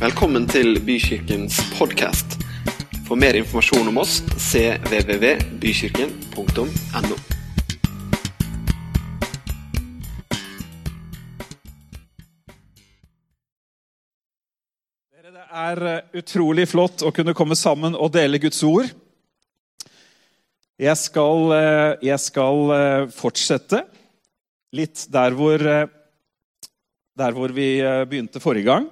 Velkommen til Bykirkens podkast. For mer informasjon om oss cvvvbykirken.no. Det er eh, utrolig flott å kunne komme sammen og dele Guds ord. Jeg skal, eh, jeg skal eh, fortsette litt der hvor, der hvor vi begynte forrige gang.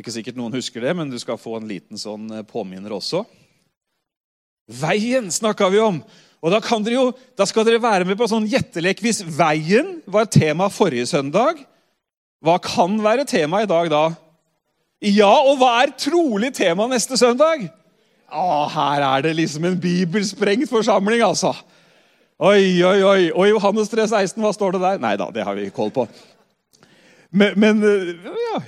Ikke sikkert noen husker det, men du skal få en liten sånn eh, påminner også. Veien snakka vi om. Og da, jo, da skal dere være med på sånn gjettelek hvis veien var tema forrige søndag. Hva kan være tema i dag da? Ja, og hva er trolig tema neste søndag? Å, her er det liksom en bibelsprengt forsamling, altså. Oi, oi, oi. Og Johannes 3, 16, hva står det der? Nei da, det har vi koll på. Men, men ja,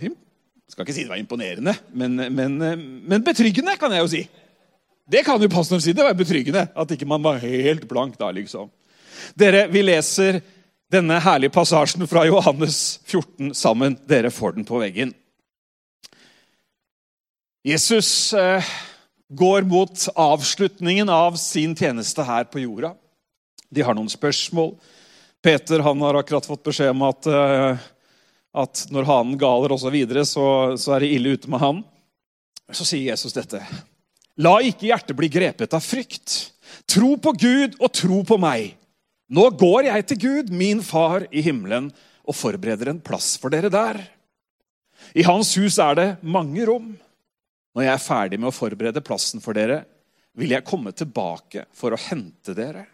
skal ikke si det var imponerende, men, men, men betryggende, kan jeg jo si. Det kan jo pastoren si. Det var betryggende at ikke man var helt blank da, liksom. Dere, vi leser denne herlige passasjen fra Johannes 14 sammen. Dere får den på veggen. Jesus eh, går mot avslutningen av sin tjeneste her på jorda. De har noen spørsmål. Peter han har akkurat fått beskjed om at, eh, at når hanen galer osv., så, videre, så så er det ille ute med han. Så sier Jesus dette. La ikke hjertet bli grepet av frykt. Tro på Gud og tro på meg. Nå går jeg til Gud, min far i himmelen, og forbereder en plass for dere der. I hans hus er det mange rom. Når jeg er ferdig med å forberede plassen for dere, vil jeg komme tilbake for å hente dere.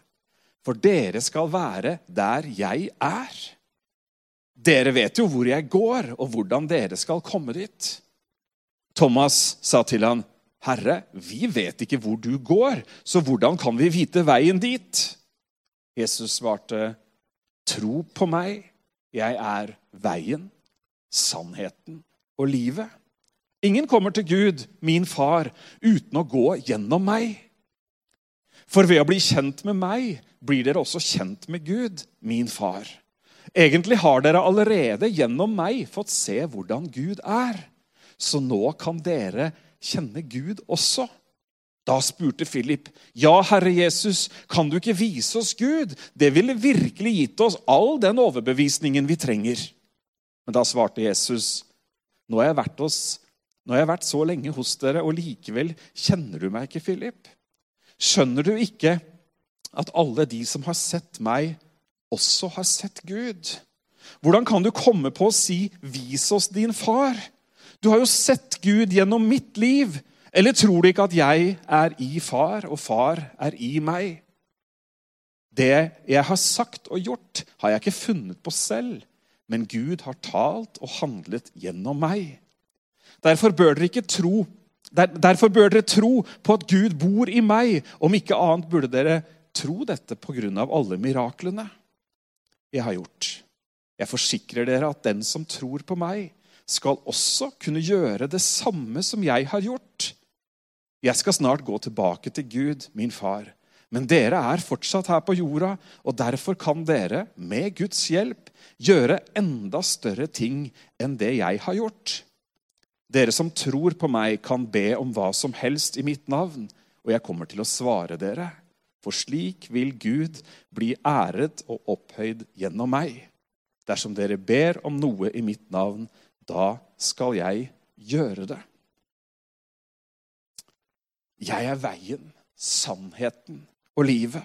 For dere skal være der jeg er. Dere vet jo hvor jeg går, og hvordan dere skal komme dit. Thomas sa til han, Herre, vi vet ikke hvor du går, så hvordan kan vi vite veien dit? Jesus svarte, Tro på meg, jeg er veien, sannheten og livet. Ingen kommer til Gud, min far, uten å gå gjennom meg. For ved å bli kjent med meg blir dere også kjent med Gud, min far. Egentlig har dere allerede gjennom meg fått se hvordan Gud er. Så nå kan dere kjenne Gud også. Da spurte Philip, 'Ja, Herre Jesus, kan du ikke vise oss Gud?' 'Det ville virkelig gitt oss all den overbevisningen vi trenger.' Men da svarte Jesus, 'Nå har jeg vært, oss, har jeg vært så lenge hos dere, og likevel kjenner du meg ikke, Philip.' 'Skjønner du ikke at alle de som har sett meg, også har sett Gud?' 'Hvordan kan du komme på å si, 'Vis oss din far'?' Du har jo sett Gud gjennom mitt liv. Eller tror du ikke at jeg er i far, og far er i meg? Det jeg har sagt og gjort, har jeg ikke funnet på selv, men Gud har talt og handlet gjennom meg. Derfor bør dere ikke tro der, Derfor bør dere tro på at Gud bor i meg. Om ikke annet burde dere tro dette pga. alle miraklene jeg har gjort. Jeg forsikrer dere at den som tror på meg, skal også kunne gjøre det samme som jeg har gjort. Jeg skal snart gå tilbake til Gud, min far. Men dere er fortsatt her på jorda, og derfor kan dere, med Guds hjelp, gjøre enda større ting enn det jeg har gjort. Dere som tror på meg, kan be om hva som helst i mitt navn, og jeg kommer til å svare dere. For slik vil Gud bli æret og opphøyd gjennom meg. Dersom dere ber om noe i mitt navn, da skal jeg gjøre det. Jeg er veien, sannheten og livet.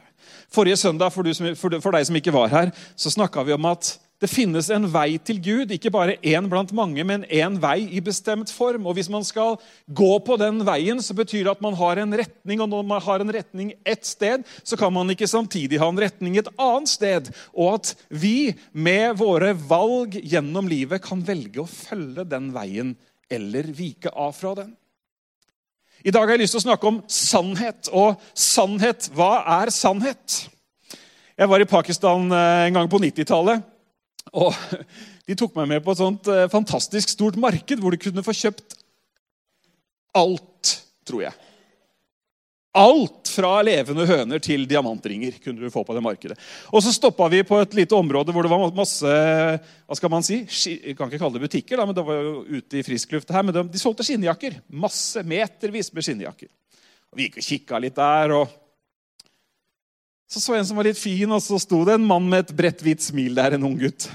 Forrige søndag, for, som, for, deg som ikke var her, så snakka vi om at det finnes en vei til Gud. Ikke bare én blant mange, men én vei i bestemt form. Og Hvis man skal gå på den veien, så betyr det at man har en retning. Og når man har en retning ett sted, så kan man ikke samtidig ha en retning et annet sted. Og at vi med våre valg gjennom livet kan velge å følge den veien eller vike av fra den. I dag har jeg lyst til å snakke om sannhet. Og sannhet, hva er sannhet? Jeg var i Pakistan en gang på 90-tallet. Og de tok meg med på et sånt eh, fantastisk stort marked hvor du kunne få kjøpt alt, tror jeg. Alt fra levende høner til diamantringer kunne du få på det markedet. Og så stoppa vi på et lite område hvor det var masse hva skal man si, Jeg kan ikke kalle det butikker, da, men det var jo ute i frisk luft her, men de, de solgte skinnjakker. Masse metervis med skinnjakker. Og vi gikk og kikka litt der. og Så så jeg en som var litt fin, og så sto det en mann med et bredt, hvitt smil der. En ung gutt.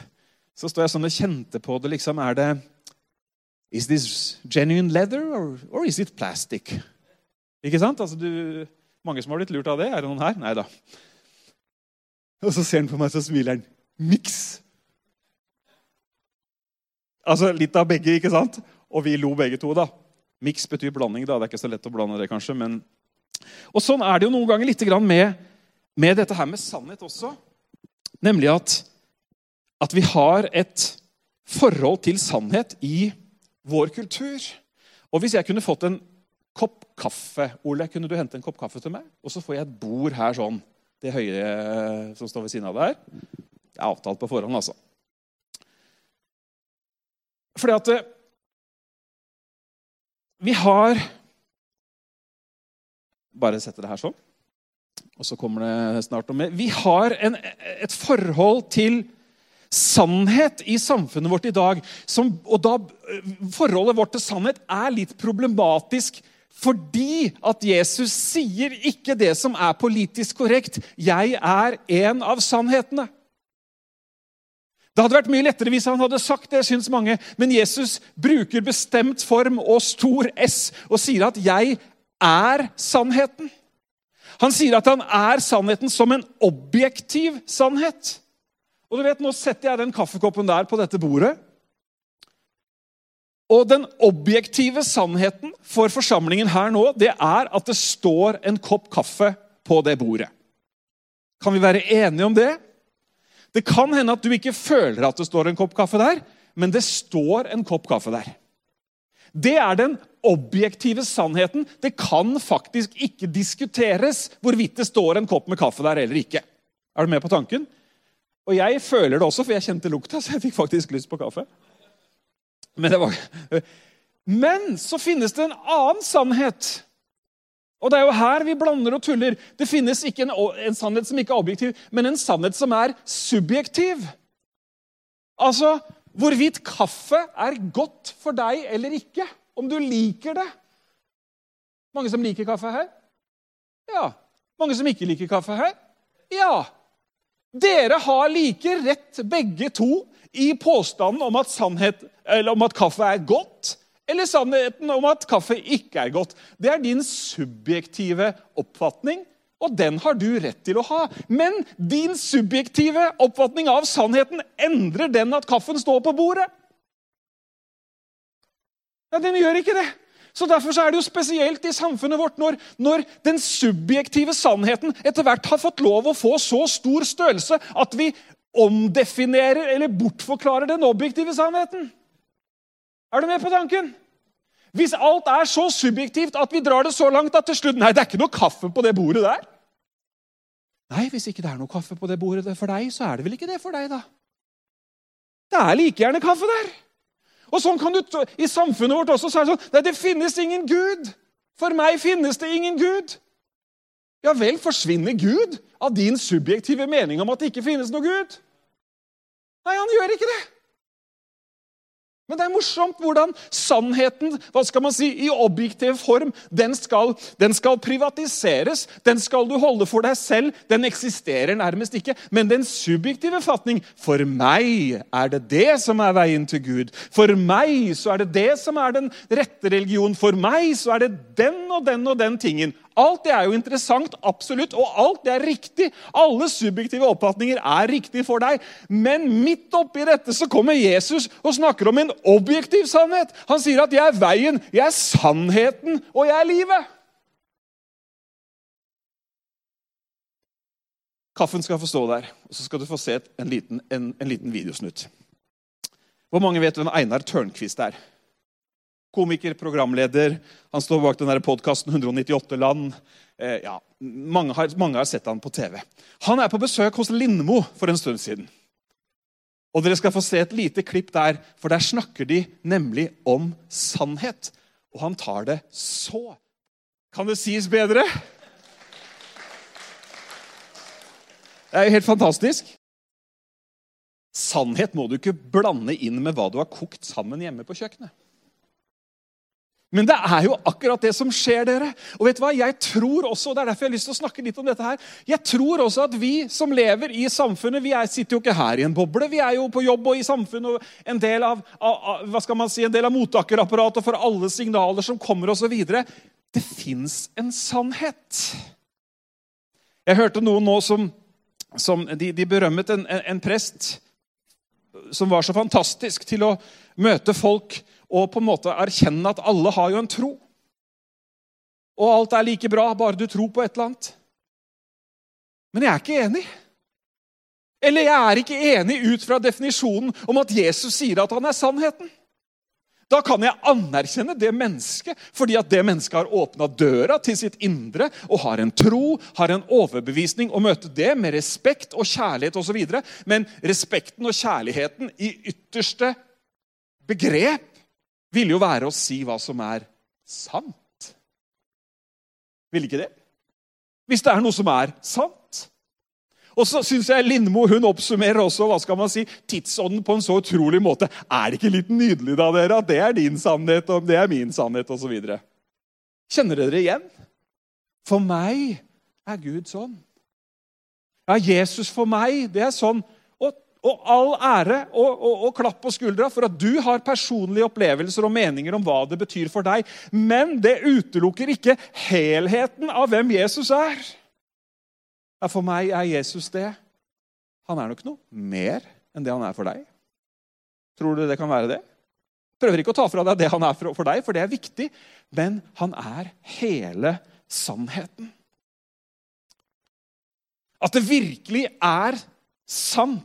Så sto jeg sånn og kjente på det. liksom, Er det Is this genuine leather, or, or is it plastic? Ikke sant? Altså, du, mange som har blitt lurt av det. Er det noen her? Nei da. Og så ser han på meg, så smiler han. Miks! Altså litt av begge, ikke sant? Og vi lo begge to, da. Miks betyr blanding. da. Det er ikke så lett å blande det, kanskje. men... Og sånn er det jo noen ganger litt med, med dette her med sannhet også. Nemlig at, at vi har et forhold til sannhet i vår kultur. Og hvis jeg kunne fått en kopp kaffe. Ole, kunne du hente en kopp kaffe til meg? Og så får jeg et bord her sånn. Det høye som står ved siden av det her. Det er avtalt på forhånd, altså. Fordi at eh, vi har Bare sette det her sånn. Og så kommer det snart noe mer. Vi har en, et forhold til sannhet i samfunnet vårt i dag. Som, og da, Forholdet vårt til sannhet er litt problematisk fordi at Jesus sier ikke det som er politisk korrekt. 'Jeg er en av sannhetene'. Det hadde vært mye lettere hvis han hadde sagt det, syns mange. Men Jesus bruker bestemt form og stor S og sier at 'jeg er sannheten'. Han sier at han er sannheten som en objektiv sannhet. Og du vet, Nå setter jeg den kaffekoppen der på dette bordet. Og den objektive sannheten for forsamlingen her nå, det er at det står en kopp kaffe på det bordet. Kan vi være enige om det? Det kan hende at du ikke føler at det står en kopp kaffe der, men det står en kopp kaffe der. Det er den objektive sannheten. Det kan faktisk ikke diskuteres hvorvidt det står en kopp med kaffe der eller ikke. Er du med på tanken? Og jeg føler det også, for jeg kjente lukta, så jeg fikk faktisk lyst på kaffe. Men, var... Men så finnes det en annen sannhet. Og det er jo her vi blander og tuller. Det finnes ikke en, en, sannhet som ikke er objektiv, men en sannhet som er subjektiv. Altså hvorvidt kaffe er godt for deg eller ikke. Om du liker det. Mange som liker kaffe her? Ja. Mange som ikke liker kaffe her? Ja. Dere har like rett, begge to, i påstanden om at, sannhet, om at kaffe er godt, eller sannheten om at kaffe ikke er godt. Det er din subjektive oppfatning, og den har du rett til å ha. Men din subjektive oppfatning av sannheten endrer den at kaffen står på bordet. Ja, den gjør ikke det. Så Derfor så er det jo spesielt i samfunnet vårt når, når, den subjektive sannheten etter hvert har fått lov å få så stor størrelse at vi omdefinerer eller bortforklarer den objektive sannheten. Er du med på tanken? Hvis alt er så subjektivt at vi drar det så langt at til slutt Nei, det er ikke noe kaffe på det bordet der. Nei, hvis ikke det er noe kaffe på det bordet for deg, så er det vel ikke det for deg, da. Det er like gjerne kaffe der. Og sånn kan du, I samfunnet vårt også så er det sånn Nei, det finnes ingen Gud. For meg finnes det ingen Gud. Ja vel, forsvinner Gud av din subjektive mening om at det ikke finnes noe Gud? Nei, han gjør ikke det. Men det er morsomt hvordan sannheten hva skal man si, i objektiv form den skal, den skal, privatiseres. Den skal du holde for deg selv. Den eksisterer nærmest ikke. Men den subjektive fatning For meg er det det som er veien til Gud. For meg så er det det som er den rette religion. For meg så er det den og den og den tingen. Alt det er jo interessant, absolutt, og alt det er riktig. Alle subjektive oppfatninger er riktig for deg. Men midt oppi dette så kommer Jesus og snakker om en objektiv sannhet. Han sier at 'jeg er veien, jeg er sannheten, og jeg er livet'. Kaffen skal få stå der, og så skal du få se en liten, en, en liten videosnutt. Hvor mange vet hvem Einar Tørnquist er? Komiker, programleder. Han står bak den podkasten 198 land. Eh, ja, mange har, mange har, sett han på TV. Han er på besøk hos Lindmo for en stund siden. Og Dere skal få se et lite klipp der, for der snakker de nemlig om sannhet. Og han tar det så Kan det sies bedre? Det er jo helt fantastisk. Sannhet må du ikke blande inn med hva du har kokt sammen hjemme på kjøkkenet. Men det er jo akkurat det som skjer, dere. Og vet du hva? Jeg tror også, og det er derfor jeg har lyst til å snakke litt om dette her, jeg tror også at vi som lever i samfunnet Vi er, sitter jo ikke her i en boble. Vi er jo på jobb og i samfunnet og en del av, av hva skal man si, en del av mottakerapparatet for alle signaler som kommer osv. Det fins en sannhet. Jeg hørte noen nå som, som de, de, berømmet en, en, en prest som var så fantastisk til å møte folk og på en måte erkjenne at alle har jo en tro. Og alt er like bra, bare du tror på et eller annet. Men jeg er ikke enig. Eller jeg er ikke enig ut fra definisjonen om at Jesus sier at han er sannheten. Da kan jeg anerkjenne det mennesket fordi at det mennesket har åpna døra til sitt indre og har en tro, har en overbevisning, og møte det med respekt og kjærlighet osv. Men respekten og kjærligheten i ytterste begrep ville jo være å si hva som er sant. Ville ikke det? Hvis det er noe som er sant. Og så syns jeg Lindmo hun oppsummerer også hva skal man si, tidsånden på en så utrolig måte. Er det ikke litt nydelig da, dere, at det er din sannhet, og det er min sannhet, osv.? Kjenner dere igjen? For meg er Gud sånn. Ja, Jesus for meg, det er sånn. Og, all ære og, og, og, klapp på skuldra for at du har personlige opplevelser og meninger om hva det betyr for deg. Men det utelukker ikke helheten av hvem Jesus er. For meg er Jesus det. Han er nok noe mer enn det han er for deg. Tror du det kan være det? Prøver ikke å ta fra deg det han er for deg, for det er viktig. Men han er hele sannheten. At det virkelig er sant,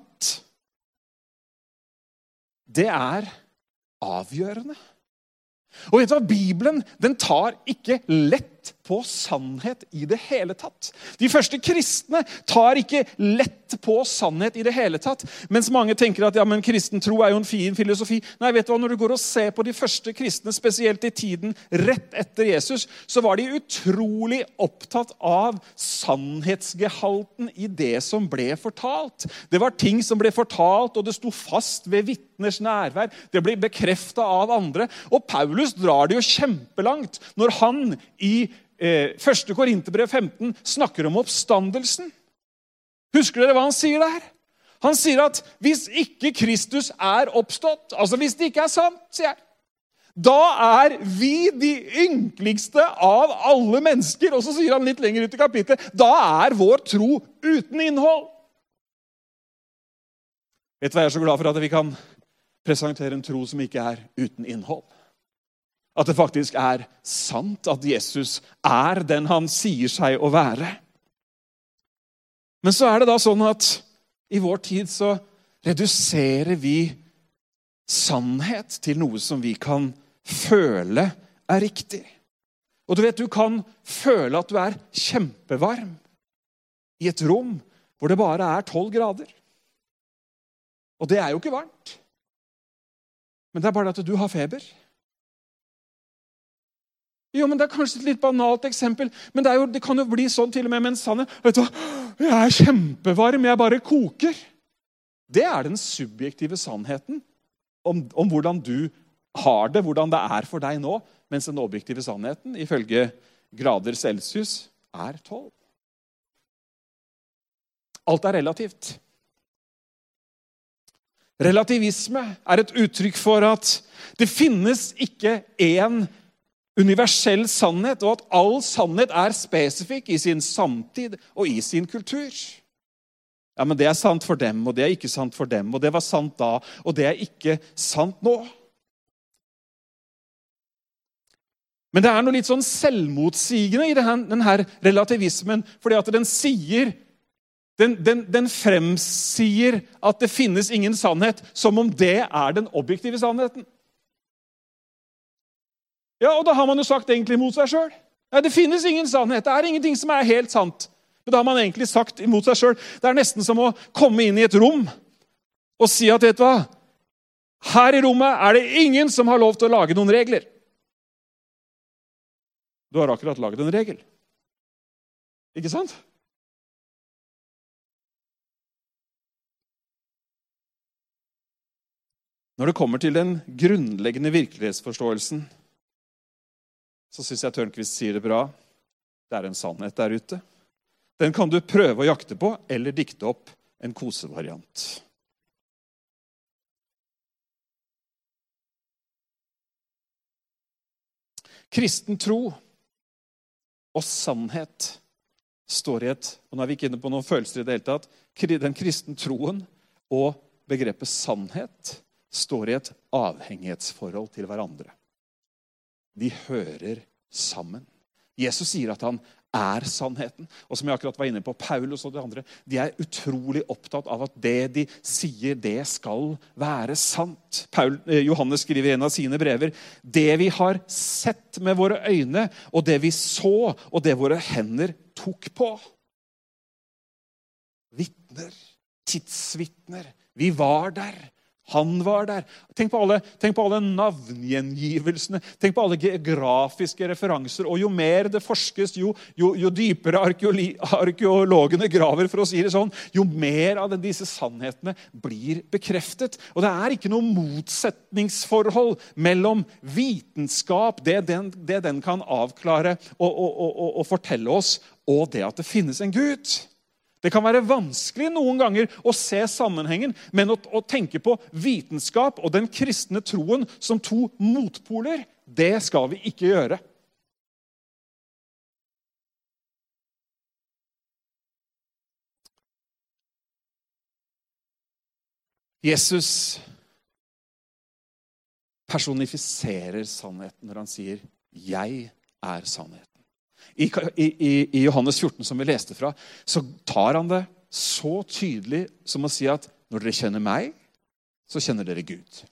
det er avgjørende. Og vet du hva? Bibelen den tar ikke lett på sannhet i det hele tatt. De første kristne tar ikke lett på sannhet i det hele tatt. Mens mange tenker at ja, men kristen tro er jo en fin filosofi. Nei, vet du hva? Når du går og ser på de første kristne, spesielt i tiden rett etter Jesus, så var de utrolig opptatt av sannhetsgehalten i det som ble fortalt. Det var ting som ble fortalt, og det sto fast ved vitners nærvær. Det ble bekrefta av andre. Og Paulus drar det jo kjempelangt når han i eh, 1. Korinterbrev 15 snakker om oppstandelsen. Husker dere hva han sier der? Han sier at hvis ikke Kristus er oppstått, altså hvis det ikke er sant, sier jeg, da er vi de ynkeligste av alle mennesker. Og så sier han litt lenger ut i kapittelet da er vår tro uten innhold. Vet du hva jeg er så glad for at vi kan presentere en tro som ikke er uten innhold? At det faktisk er sant at Jesus er den han sier seg å være. Men så er det da sånn at i vår tid så reduserer vi sannhet til noe som vi kan føle er riktig. Og du vet, du kan føle at du er kjempevarm i et rom hvor det bare er tolv grader. Og det er jo ikke varmt. Men det er bare at du har feber. Jo, men Det er kanskje et litt banalt eksempel, men det, jo, det kan jo bli sånn til og med med en sannhet. Vet du hva? Jeg er kjempevarm, jeg bare koker. Det er den subjektive sannheten om, om, hvordan du har det, hvordan det er for deg nå. Mens den objektive sannheten, ifølge grader celsius, er tolv. Alt er relativt. Relativisme er et uttrykk for at det finnes ikke én universell sannhet, og at all sannhet er spesifikk i sin samtid og i sin kultur. Ja, men Det er sant for dem, og det er ikke sant for dem. Og det var sant da, og det er ikke sant nå. Men det er noe litt sånn selvmotsigende i denne relativismen. fordi at den sier den, den, den, fremsier at det finnes ingen sannhet, som om det er den objektive sannheten. Ja, og da har man jo sagt egentlig mot seg sjøl. Nei, det finnes ingen sannhet. Det er ingenting som er helt sant. Men da har man egentlig sagt imot seg sjøl. Det er nesten som å komme inn i et rom og si at vet du hva? Her i rommet er det ingen som har lov til å lage noen regler. Du har akkurat laget en regel. Ikke sant? Når det kommer til den grunnleggende virkelighetsforståelsen så syns jeg Tørnquist sier det bra. Det er en sannhet der ute. Den kan du prøve å jakte på eller dikte opp en kosevariant. Kristen tro og sannhet står i et og Nå er vi ikke inne på noen følelser i det hele tatt. Den kristne troen og begrepet sannhet står i et avhengighetsforhold til hverandre. De hører sammen. Jesus sier at han er sannheten. Og som jeg akkurat var inne på, Paulus og de andre de er utrolig opptatt av at det de sier, det skal være sant. Paul, eh, Johannes skriver i en av sine brever det vi har sett med våre øyne, og det vi så, og det våre hender tok på. Vitner, tidsvitner. Vi var der. Han var der. Tenk på, alle, tenk på alle navngjengivelsene. Tenk på alle geografiske referanser. Og jo mer det forskes, jo, jo, jo dypere arkeologene graver, for å si det sånn, jo mer av disse sannhetene blir bekreftet. Og det er ikke noe motsetningsforhold mellom vitenskap, det den, det den kan avklare og, og, og, og fortelle oss, og det at det finnes en Gud. Det kan være vanskelig noen ganger å se sammenhengen, men å, å, tenke på vitenskap og den kristne troen som to motpoler, det skal vi ikke gjøre. Jesus personifiserer sannheten når han sier 'Jeg er sannheten'. I, i, I, Johannes 14, som vi leste fra, så tar han det så tydelig som å si at når dere kjenner meg, så kjenner dere Gud.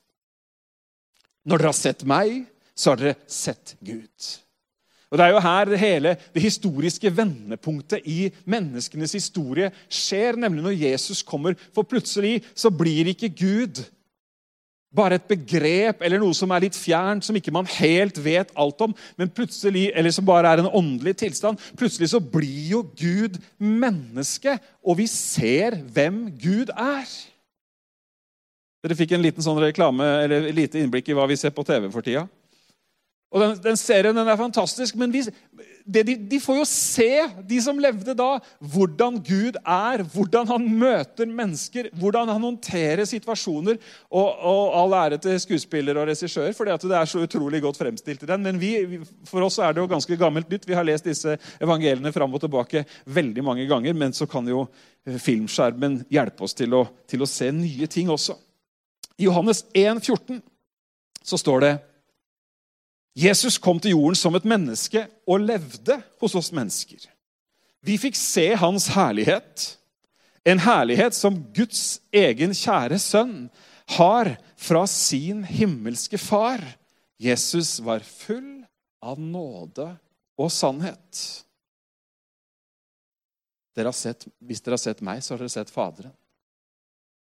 Når dere har sett meg, så har dere sett Gud. Og Det er jo her hele det historiske vendepunktet i menneskenes historie skjer, nemlig når Jesus kommer. For plutselig så blir ikke Gud bare et begrep eller noe som er litt fjernt, som ikke man helt vet alt om, men plutselig, eller som bare er en åndelig tilstand. Plutselig så blir jo Gud menneske, og vi ser hvem Gud er. Dere fikk en liten sånn reklame, eller lite innblikk i hva vi ser på TV for tida. Og den, den serien den er fantastisk, men vi, de, de, får jo se, de som levde da, hvordan Gud er, hvordan han møter mennesker, hvordan han håndterer situasjoner. Og, og all ære til skuespiller og regissør, for det er så utrolig godt fremstilt i den. Men vi, for oss er det jo ganske gammelt nytt. Vi har lest disse evangeliene fram og tilbake veldig mange ganger. Men så kan jo eh, filmskjermen hjelpe oss til å, til å se nye ting også. I Johannes 1, 14 så står det Jesus kom til jorden som et menneske og levde hos oss mennesker. Vi fikk se hans herlighet, en herlighet som Guds egen kjære sønn har fra sin himmelske far. Jesus var full av nåde og sannhet. Dere sett, hvis dere har sett meg, så har dere sett Faderen.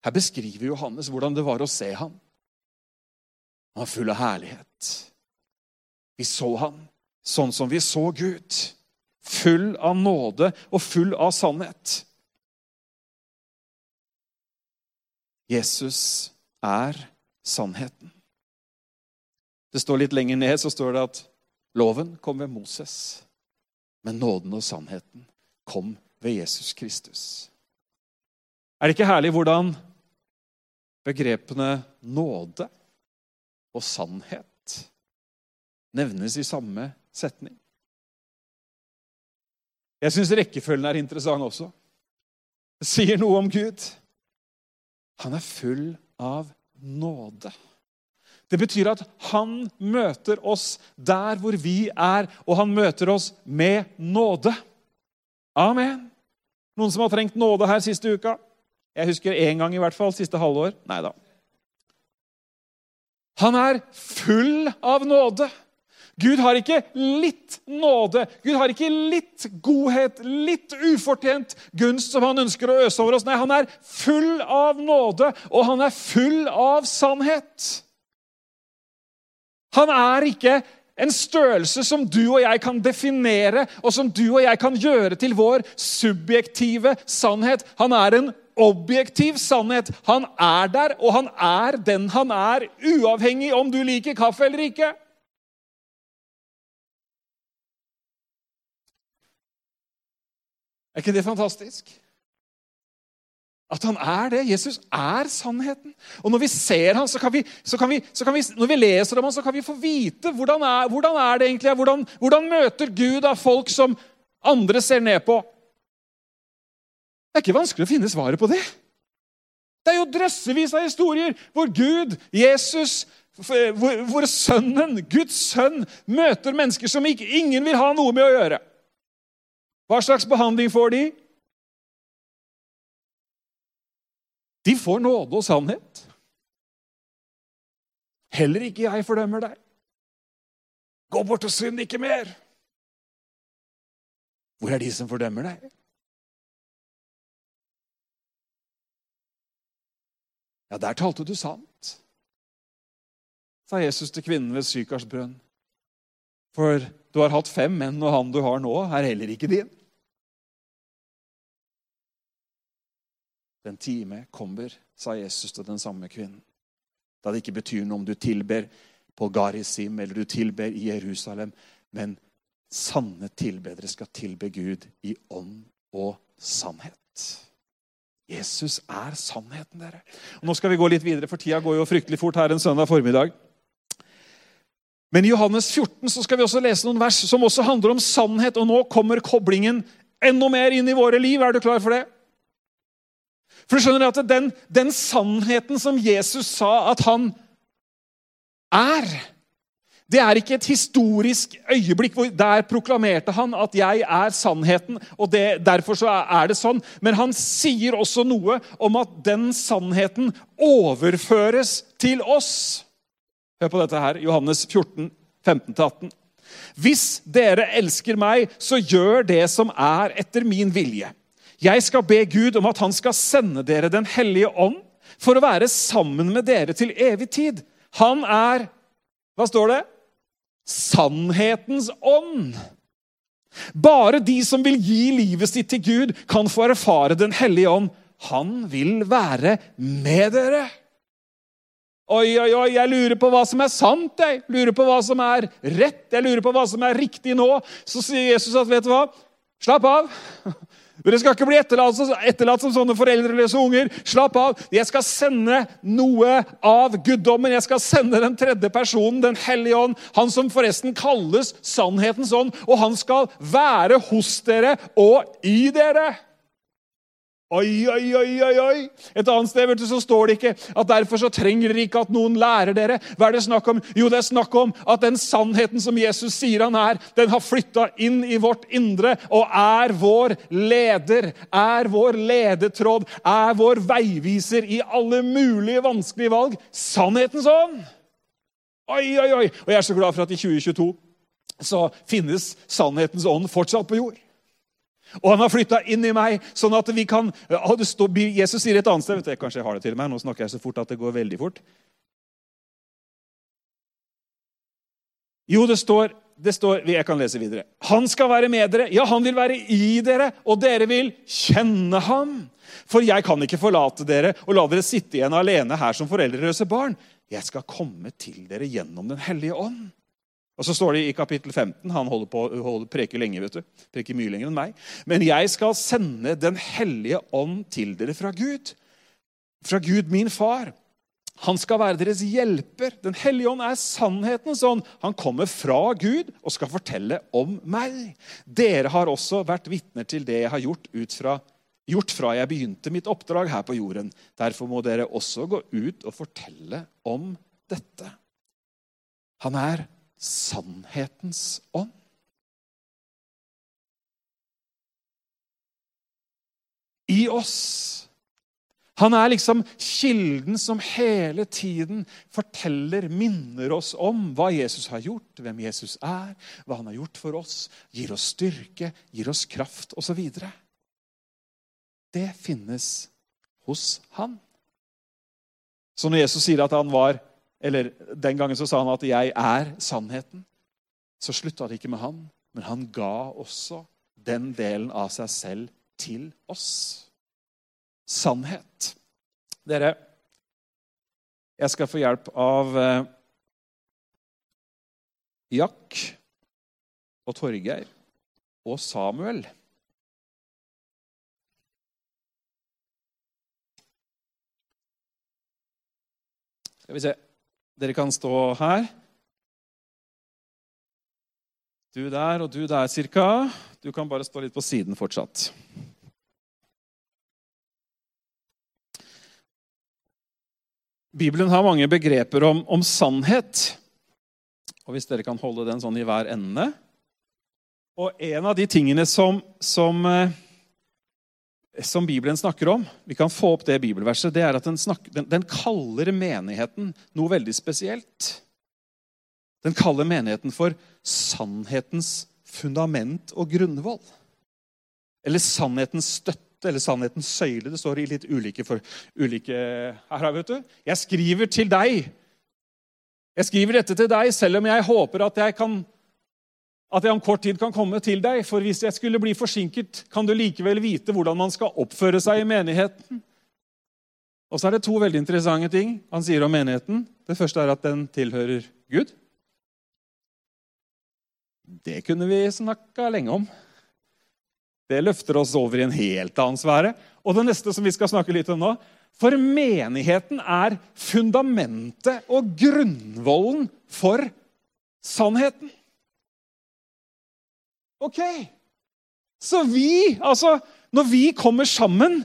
Her beskriver Johannes hvordan det var å se ham. Han var full av herlighet. Vi så han sånn som vi så Gud. Full av nåde og full av sannhet. Jesus er sannheten. Det står Litt lenger ned så står det at loven kom ved Moses, men nåden og sannheten kom ved Jesus Kristus. Er det ikke herlig hvordan begrepene nåde og sannhet nevnes i samme setning. Jeg syns rekkefølgen er interessant også. Det sier noe om Gud. Han er full av nåde. Det betyr at han møter oss der hvor vi er, og han møter oss med nåde. Amen. Noen som har trengt nåde her siste uka? Jeg husker én gang i hvert fall. Siste halvår. Nei da. Han er full av nåde. Gud har ikke litt nåde, Gud har ikke litt godhet, litt ufortjent gunst som han ønsker å øse over oss. Nei, han er full av nåde, og han er full av sannhet. Han er ikke en størrelse som du og jeg kan definere, og som du og jeg kan gjøre til vår subjektive sannhet. Han er en objektiv sannhet. Han er der, og han er den han er, uavhengig om du liker kaffe eller ikke. Er ikke det fantastisk? At han er det. Jesus er sannheten. Og når vi ser ham, så kan vi, så kan vi, så kan vi når vi leser om ham, så kan vi få vite hvordan er, hvordan er det egentlig hvordan, hvordan møter Gud av folk som andre ser ned på. Det er ikke vanskelig å finne svaret på det. Det er jo drøssevis av historier hvor Gud, Jesus, hvor, hvor Sønnen, Guds sønn, møter mennesker som ingen vil ha noe med å gjøre. Hva slags behandling får de? De får nåde og sannhet. Heller ikke jeg fordømmer deg. Gå bort og synd ikke mer. Hvor er de som fordømmer deg? Ja, der talte du sant, sa Jesus til kvinnen ved Sykars brønn. For du har hatt fem menn, og han du har nå, er heller ikke din. Den time kommer, sa Jesus til den samme kvinnen. Da det ikke betyr noe om du tilber på Garisim eller du tilber i Jerusalem, men sanne tilbedere skal tilbe Gud i ånd og sannhet. Jesus er sannheten, dere. Og nå skal vi gå litt videre, for tida går jo fryktelig fort her en søndag formiddag. Men i Johannes 14 så skal vi også lese noen vers som også handler om sannhet. Og nå kommer koblingen enda mer inn i våre liv. Er du klar for det? For du skjønner at den, den sannheten som Jesus sa at han er det er ikke et historisk øyeblikk hvor der proklamerte han at 'jeg er sannheten', og det, derfor så er det sånn. Men han sier også noe om at den sannheten overføres til oss. Hør på dette her, Johannes 14, 15-18. Hvis dere elsker meg, så gjør det som er etter min vilje. Jeg skal be Gud om at han skal sende dere Den hellige ånd for å være sammen med dere til evig tid. Han er Hva står det? Sannhetens ånd. Bare de som vil gi livet sitt til Gud, kan få erfare Den hellige ånd. Han vil være med dere. Oi, oi, oi, jeg lurer på hva som er sant, jeg lurer på hva som er rett, jeg lurer på hva som er riktig nå. Så sier Jesus at vet du hva? Slapp av. Dere skal ikke bli etterlatt, som sånne foreldreløse unger. Slapp av. Jeg skal sende noe av guddommen. Jeg skal sende den tredje personen, Den hellige ånd. Han som forresten kalles sannhetens ånd. Og han skal være hos dere og i dere. Oi, oi, oi, oi, oi. Et annet sted vet du, så står det ikke at derfor så trenger dere ikke at noen lærer dere. Hva er det snakk om? Jo, det er snakk om at den sannheten som Jesus sier han er, den har flytta inn i vårt indre og er vår leder, er vår ledetråd, er vår veiviser i alle mulige vanskelige valg. Sannhetens ånd! Oi, oi, oi. Og jeg er så glad for at i 2022 så finnes sannhetens ånd fortsatt på jord. Og han har flytta inn i meg, sånn at vi kan står, Jesus sier et annet sted vet du, Kanskje jeg har det til meg. Nå snakker jeg så fort at det går veldig fort. Jo, det står, det står Jeg kan lese videre. Han skal være med dere. Ja, han vil være i dere, og dere vil kjenne ham. For jeg kan ikke forlate dere og la dere sitte igjen alene her som foreldreløse barn. Jeg skal komme til dere gjennom Den hellige ånd. Og så står det i kapittel 15 Han holder på holder, preker lenge. vet du. Preker mye lenger enn meg. Men jeg skal sende Den hellige ånd til dere fra Gud. Fra Gud, min far. Han skal være deres hjelper. Den hellige ånd er sannhetens ånd. Han kommer fra Gud og skal fortelle om meg. Dere har også vært vitner til det jeg har gjort, fra, gjort fra jeg begynte mitt oppdrag her på jorden. Derfor må dere også gå ut og fortelle om dette. Han er sannhetens ånd. I oss. Han er liksom kilden som hele tiden forteller, minner oss om hva Jesus har gjort, hvem Jesus er, hva han har gjort for oss, gir oss styrke, gir oss kraft osv. Det finnes hos han. Så når Jesus sier at han var eller Den gangen så sa han at 'jeg er sannheten'. Så slutta det ikke med han, men han ga også den delen av seg selv til oss. sannhet. Dere, jeg skal få hjelp av eh, Jack og Torgeir og Samuel. Skal vi se Dere kan stå her. Du der og du der cirka. Du kan bare stå litt på siden fortsatt. Bibelen har mange begreper om, om, sannhet. Og Hvis dere kan holde den sånn i hver ende Og en av de tingene som, som, eh, som Bibelen snakker om Vi kan få opp det bibelverset. det er at den, snakker, den, den kaller menigheten noe veldig spesielt. Den kaller menigheten for sannhetens fundament og grunnvoll. Eller sannhetens støtte eller sannhetens søyle. Det står i litt ulike, for, ulike her, vet du. Jeg skriver til deg. Jeg skriver dette til deg, selv om jeg håper at jeg, kan, at jeg om kort tid kan komme til deg. For hvis jeg skulle bli forsinket, kan du likevel vite hvordan man skal oppføre seg i menigheten. Og så er det to veldig interessante ting han sier om menigheten. Det første er at den tilhører Gud. Det kunne vi snakka lenge om. Det løfter oss over i en helt annen sfære. Og det neste som vi skal snakke litt om nå For menigheten er fundamentet og grunnvollen for sannheten. Ok. Så vi, altså Når vi kommer sammen,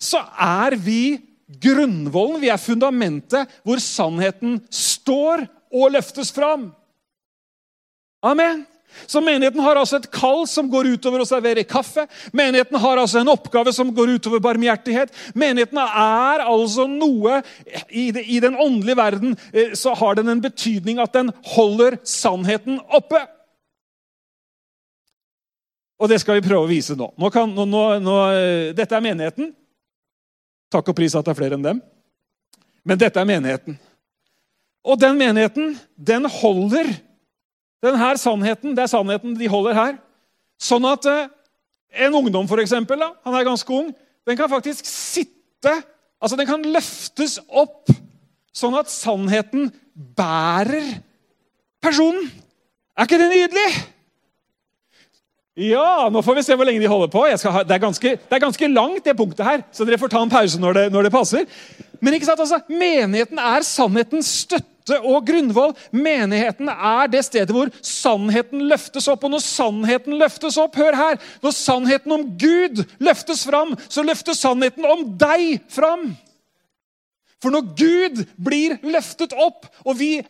så er vi grunnvollen, vi er fundamentet hvor sannheten står og løftes fram. Amen. Så Menigheten har altså et kall som går utover å servere kaffe. Menigheten har altså en oppgave som går utover barmhjertighet. Menigheten er altså noe I, den åndelige verden eh, så har den en betydning at den holder sannheten oppe. Og det skal vi prøve å vise nå. nå, kan, nå, nå eh, dette er menigheten. Takk og pris at det er flere enn dem. Men dette er menigheten. Og den menigheten, den holder denne sannheten det er sannheten de holder her. Sånn at eh, en ungdom, for eksempel, da, han er ganske ung, den kan faktisk sitte Altså, den kan løftes opp sånn at sannheten bærer personen. Er ikke det nydelig? Ja, nå får vi se hvor lenge de holder på. Ha, det, er ganske, det, er ganske, langt, det punktet her, så dere får ta en pause når det, når det passer. Men ikke sant, altså, menigheten er sannhetens støtte og grunnvoll. Menigheten er det stedet hvor sannheten løftes opp. Og når sannheten løftes opp, hør her Når sannheten om Gud løftes fram, så løftes sannheten om deg fram. For når Gud blir løftet opp, og vi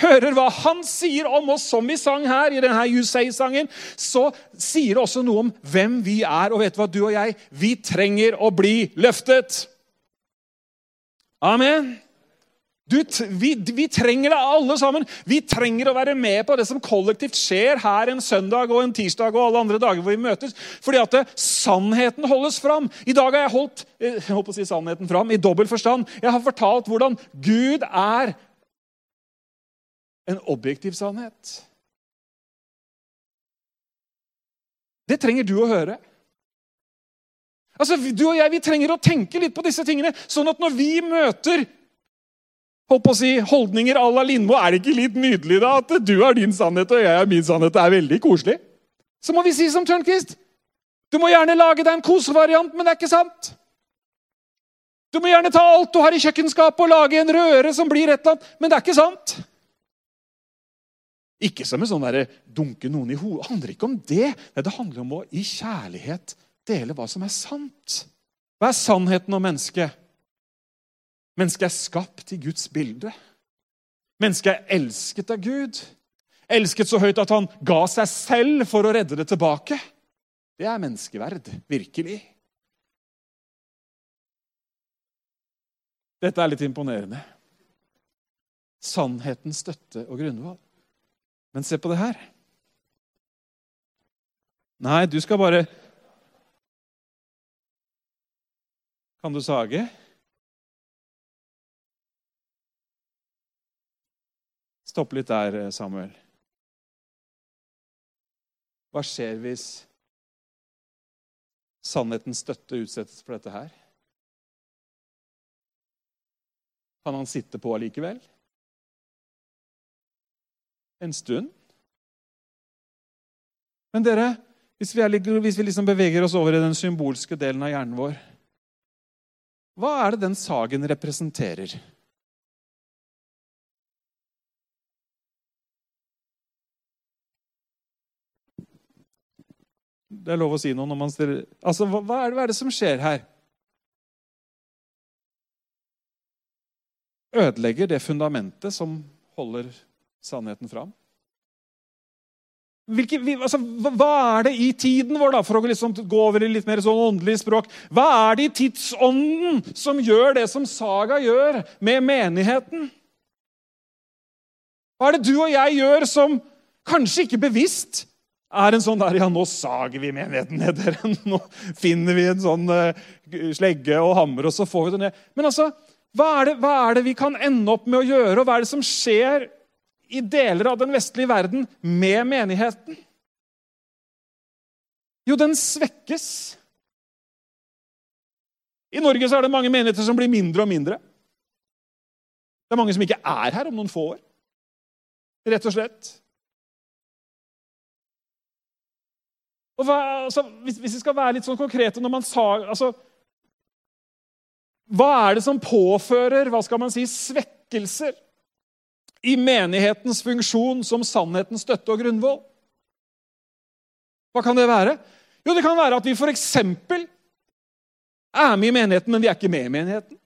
hører hva han sier om oss, som vi sang her i denne You Say-sangen, så sier det også noe om hvem vi er. Og vet du hva, du og jeg, vi trenger å bli løftet. Amen. Du, vi, vi, trenger det alle sammen. Vi trenger å være med på det som kollektivt skjer her en søndag og en tirsdag og alle andre dager hvor vi møtes. Fordi at det, sannheten holdes fram. I dag har jeg holdt eh, jeg håper å si sannheten fram i dobbel forstand. Jeg har fortalt hvordan Gud er en objektiv sannhet. Det trenger du å høre. Altså, Du og jeg vi trenger å tenke litt på disse tingene, sånn at når vi møter holdt på å si, holdninger à la Lindmo, er det ikke litt nydelig da at du har din sannhet og jeg har min sannhet? Det er veldig koselig. Så må vi si som Tørnquist. Du må gjerne lage deg en kosevariant, men det er ikke sant. Du må gjerne ta alt du har i kjøkkenskapet og lage en røre som blir et eller annet, men det er ikke sant. Ikke som en sånn der, dunke noen i hodet. Det handler ikke om det. Nei, det handler om å i kjærlighet dele hva som er sant. Hva er sannheten om mennesket? Mennesket er skapt i Guds bilde. Mennesket er elsket av Gud. Elsket så høyt at han ga seg selv for å redde det tilbake. Det er menneskeverd, virkelig. Dette er litt imponerende. Sannhetens støtte og grunnvalg. Men se på det her. Nei, du skal bare Kan du sage? Stopp litt der, eh, Samuel. Hva skjer hvis sannhetens støtte utsettes for dette her? Kan han sitte på allikevel? En stund? Men dere, hvis vi, er, hvis vi liksom beveger oss over i den symbolske delen av hjernen vår Hva er det den sagen representerer? Det er lov å si noe når man stiller Altså, hva, hva, er det, hva er det som skjer her? Ødelegger det fundamentet som holder sannheten fram? Hvilke, altså, hva er det i tiden vår, da, for å liksom gå over i litt mer sånn åndelig språk? Hva er det i tidsånden som gjør det som Saga gjør med menigheten? Hva er det du og jeg gjør som kanskje ikke bevisst er en sånn der Ja, nå sager vi menigheten ned, dere. Nå finner vi en sånn uh, slegge og hammer, og så får vi det ned. Men altså, hva er, det, hva er, det, vi kan ende opp med å gjøre, og hva er det som skjer i deler av den vestlige verden med menigheten? Jo, den svekkes. I Norge så er det mange menigheter som blir mindre og mindre. Det er mange som ikke er her om noen få år. Rett og slett. Hva, altså, hvis, hvis, vi skal være litt sånn konkrete når man sa altså, Hva er det som påfører hva skal man si, svekkelser i menighetens funksjon som sannhetens støtte og grunnvoll? Hva kan det være? Jo, det kan være at vi f.eks. er med i menigheten, men vi er ikke med i menigheten.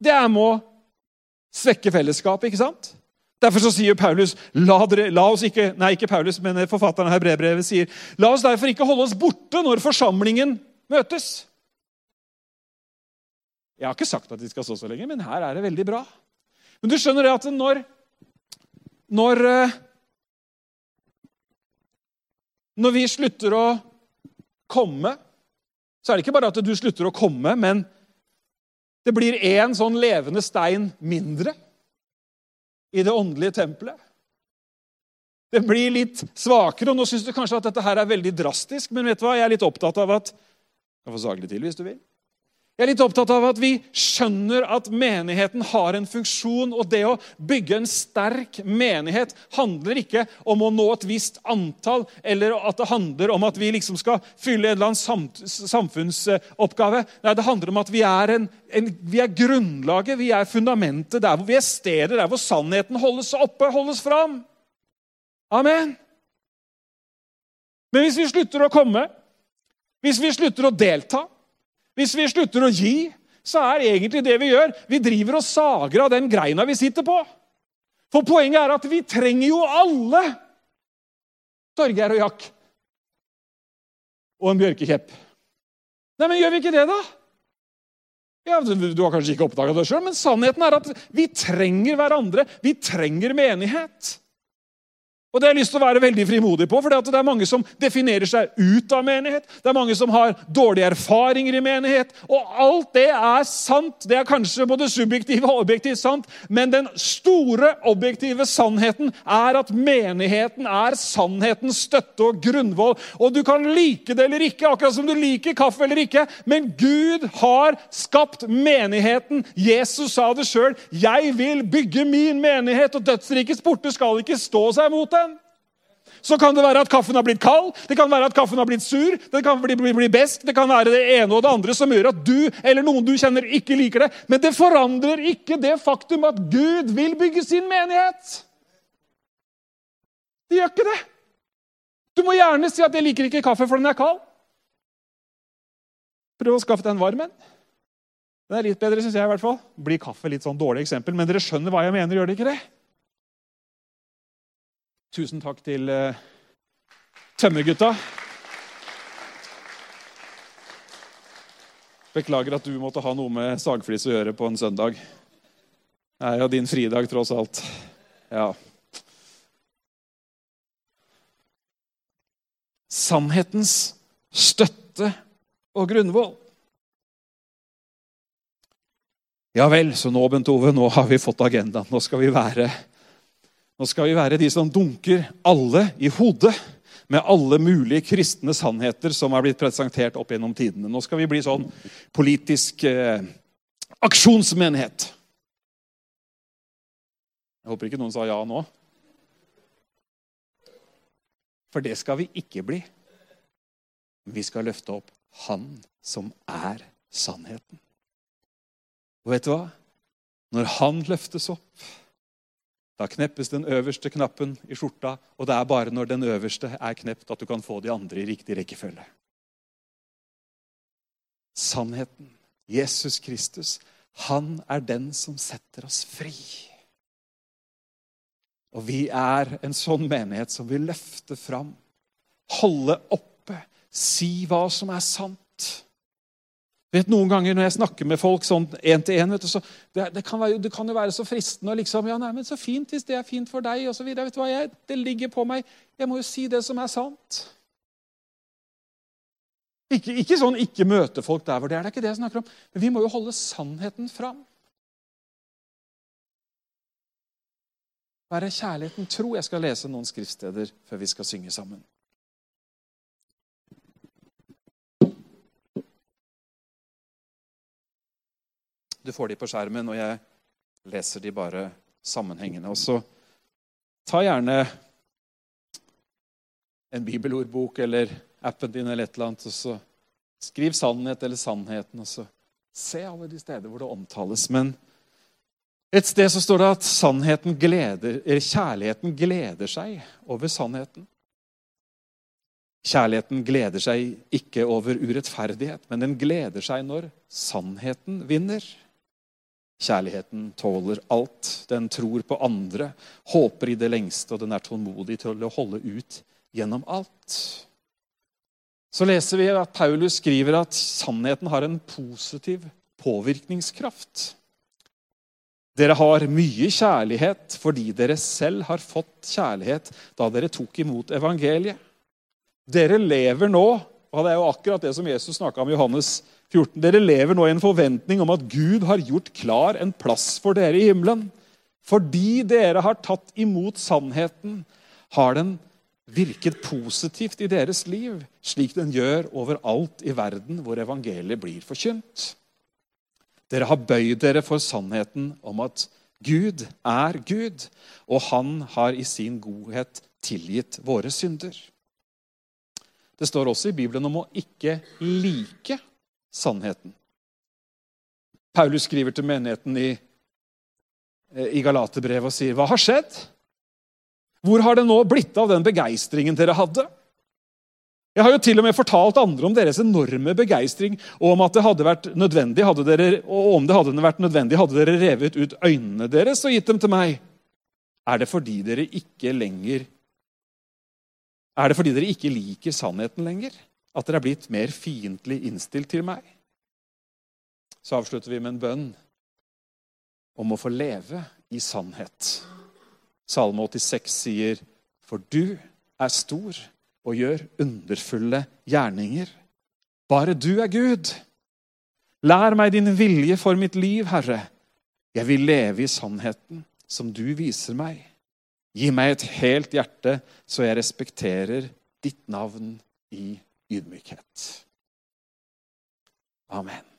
Det er med å svekke fellesskapet, ikke sant? Derfor så sier Paulus la, dere, la, oss ikke, nei ikke Paulus, men forfatteren av brevbrevet sier, la oss derfor ikke holde oss borte når forsamlingen møtes. Jeg har ikke sagt at de skal stå så lenge, men her er det veldig bra. Men du skjønner det at når Når, eh, når vi slutter å komme, så er det ikke bare at du slutter å komme, men det blir én sånn levende stein mindre i det åndelige tempelet. Det blir litt svakere, og nå syns du kanskje at dette her er veldig drastisk, men vet du hva? jeg er litt opptatt av at Jeg kan få sage det til hvis du vil. Jeg er litt opptatt av at vi skjønner at menigheten har en funksjon. Og det å bygge en sterk menighet handler ikke om å nå et visst antall, eller at det handler om at vi liksom skal fylle en eller annen samfunnsoppgave. Nei, det handler om at vi er, en, en, vi er grunnlaget, vi er fundamentet, der hvor vi er stedet, der hvor sannheten holdes oppe, holdes fram. Amen. Men hvis vi slutter å komme, hvis vi slutter å delta hvis vi slutter å gi, så er egentlig det vi gjør Vi driver og sager av den greina vi sitter på. For poenget er at vi trenger jo alle Torgeir og Jack. Og en bjørkekjepp. Nei, men gjør vi ikke det, da? Ja, Du har kanskje ikke oppdaga det sjøl, men sannheten er at vi trenger hverandre. Vi trenger menighet. Og Det har jeg lyst til å være veldig frimodig på, for det er mange som definerer seg ut av menighet. Det er mange som har dårlige erfaringer i menighet. Og alt det er sant. Det er kanskje både subjektivt og objektivt sant, men den store objektive sannheten er at menigheten er sannhetens støtte og grunnvoll. Og du kan like det eller ikke, akkurat som du liker kaffe eller ikke, men Gud har skapt menigheten. Jesus sa det sjøl. 'Jeg vil bygge min menighet, og dødsrikets porter skal ikke stå seg mot det.' Så kan det være at kaffen har blitt kald, det kan være at kaffen har blitt sur, det kan bli, bli, bli besk, det kan være det ene og det andre som gjør at du eller noen du kjenner, ikke liker det. Men det forandrer ikke det faktum at Gud vil bygge sin menighet. Det gjør ikke det. Du må gjerne si at 'jeg liker ikke kaffe, for den er kald'. Prøv å skaffe deg en varm en. Den er litt bedre, syns jeg. i hvert fall. Blir kaffe litt sånn dårlig eksempel, men dere skjønner hva jeg mener, gjør dere ikke det? Tusen takk til uh, tømmergutta. Beklager at du måtte ha noe med sagflis å gjøre på en søndag. Det er jo din fridag, tross alt. Ja. Sannhetens støtte og grunnvoll. Ja vel, så nå, Bent Ove, nå har vi fått agendaen. Nå skal vi være nå skal vi være de som dunker alle i hodet med alle mulige kristne sannheter som er blitt presentert opp gjennom tidene. Nå skal vi bli sånn politisk eh, aksjonsmenighet. Jeg håper ikke noen sa ja nå. For det skal vi ikke bli. Vi skal løfte opp Han som er sannheten. Og vet du hva? Når Han løftes opp, da kneppes den øverste knappen i skjorta, og det er bare når den øverste er knept, at du kan få de andre i riktig rekkefølge. Sannheten, Jesus Kristus, han er den som setter oss fri. Og vi er en sånn menighet som vil løfte fram, holde oppe, si hva som er sant. Vet, noen ganger når jeg snakker med folk sånn én til én det, det, kan det kan jo være så fristende å liksom ja, nei, men Så fint hvis det er fint for deg, osv. Det ligger på meg. Jeg må jo si det som er sant. Ikke, ikke sånn ikke møte folk der hvor det er. Det er ikke det jeg snakker om. Men vi må jo holde sannheten fram. Være kjærligheten tro. Jeg skal lese noen skriftsteder før vi skal synge sammen. Du får de på skjermen, og jeg leser de bare sammenhengende. Og så ta gjerne en bibelordbok eller appen din eller et eller annet, og så skriv sannhet eller sannheten, og så se alle de steder hvor det omtales. Men et sted så står det at sannheten gleder, eller kjærligheten gleder seg over sannheten. Kjærligheten gleder seg ikke over urettferdighet, men den gleder seg når sannheten vinner. Kjærligheten tåler alt. Den tror på andre, håper i det lengste, og den er tålmodig til å holde ut gjennom alt. Så leser vi at Paulus skriver at sannheten har en positiv påvirkningskraft. Dere har mye kjærlighet fordi dere selv har fått kjærlighet da dere tok imot evangeliet. Dere lever nå og Det er jo akkurat det som Jesus snakka om i Johannes 14. Dere lever nå i en forventning om at Gud har gjort klar en plass for dere i himmelen. Fordi dere har tatt imot sannheten, har den virket positivt i deres liv, slik den gjør overalt i verden hvor evangeliet blir forkynt. Dere har bøyd dere for sannheten om at Gud er Gud, og han har i sin godhet tilgitt våre synder. Det står også i Bibelen om å ikke like sannheten. Paulus skriver til menigheten i, eh, i Galaterbrevet og sier, 'Hva har skjedd?' Hvor har det nå blitt av den begeistringen dere hadde? Jeg har jo til og med fortalt andre om deres enorme begeistring, og om at det hadde vært nødvendig, hadde dere, og om det hadde vært nødvendig, hadde dere revet ut øynene deres og gitt dem til meg. Er det fordi dere ikke lenger Er det fordi dere ikke liker sannheten lenger? At dere er blitt mer fiendtlig innstilt til meg? Så avslutter vi med en bønn om å få leve i sannhet. Salme 86 sier, For du er stor og gjør underfulle gjerninger. Bare du er Gud. Lær meg din vilje for mitt liv, Herre. Jeg vil leve i sannheten som du viser meg. Gi meg et helt hjerte, så jeg respekterer ditt navn i ydmykhet. Amen.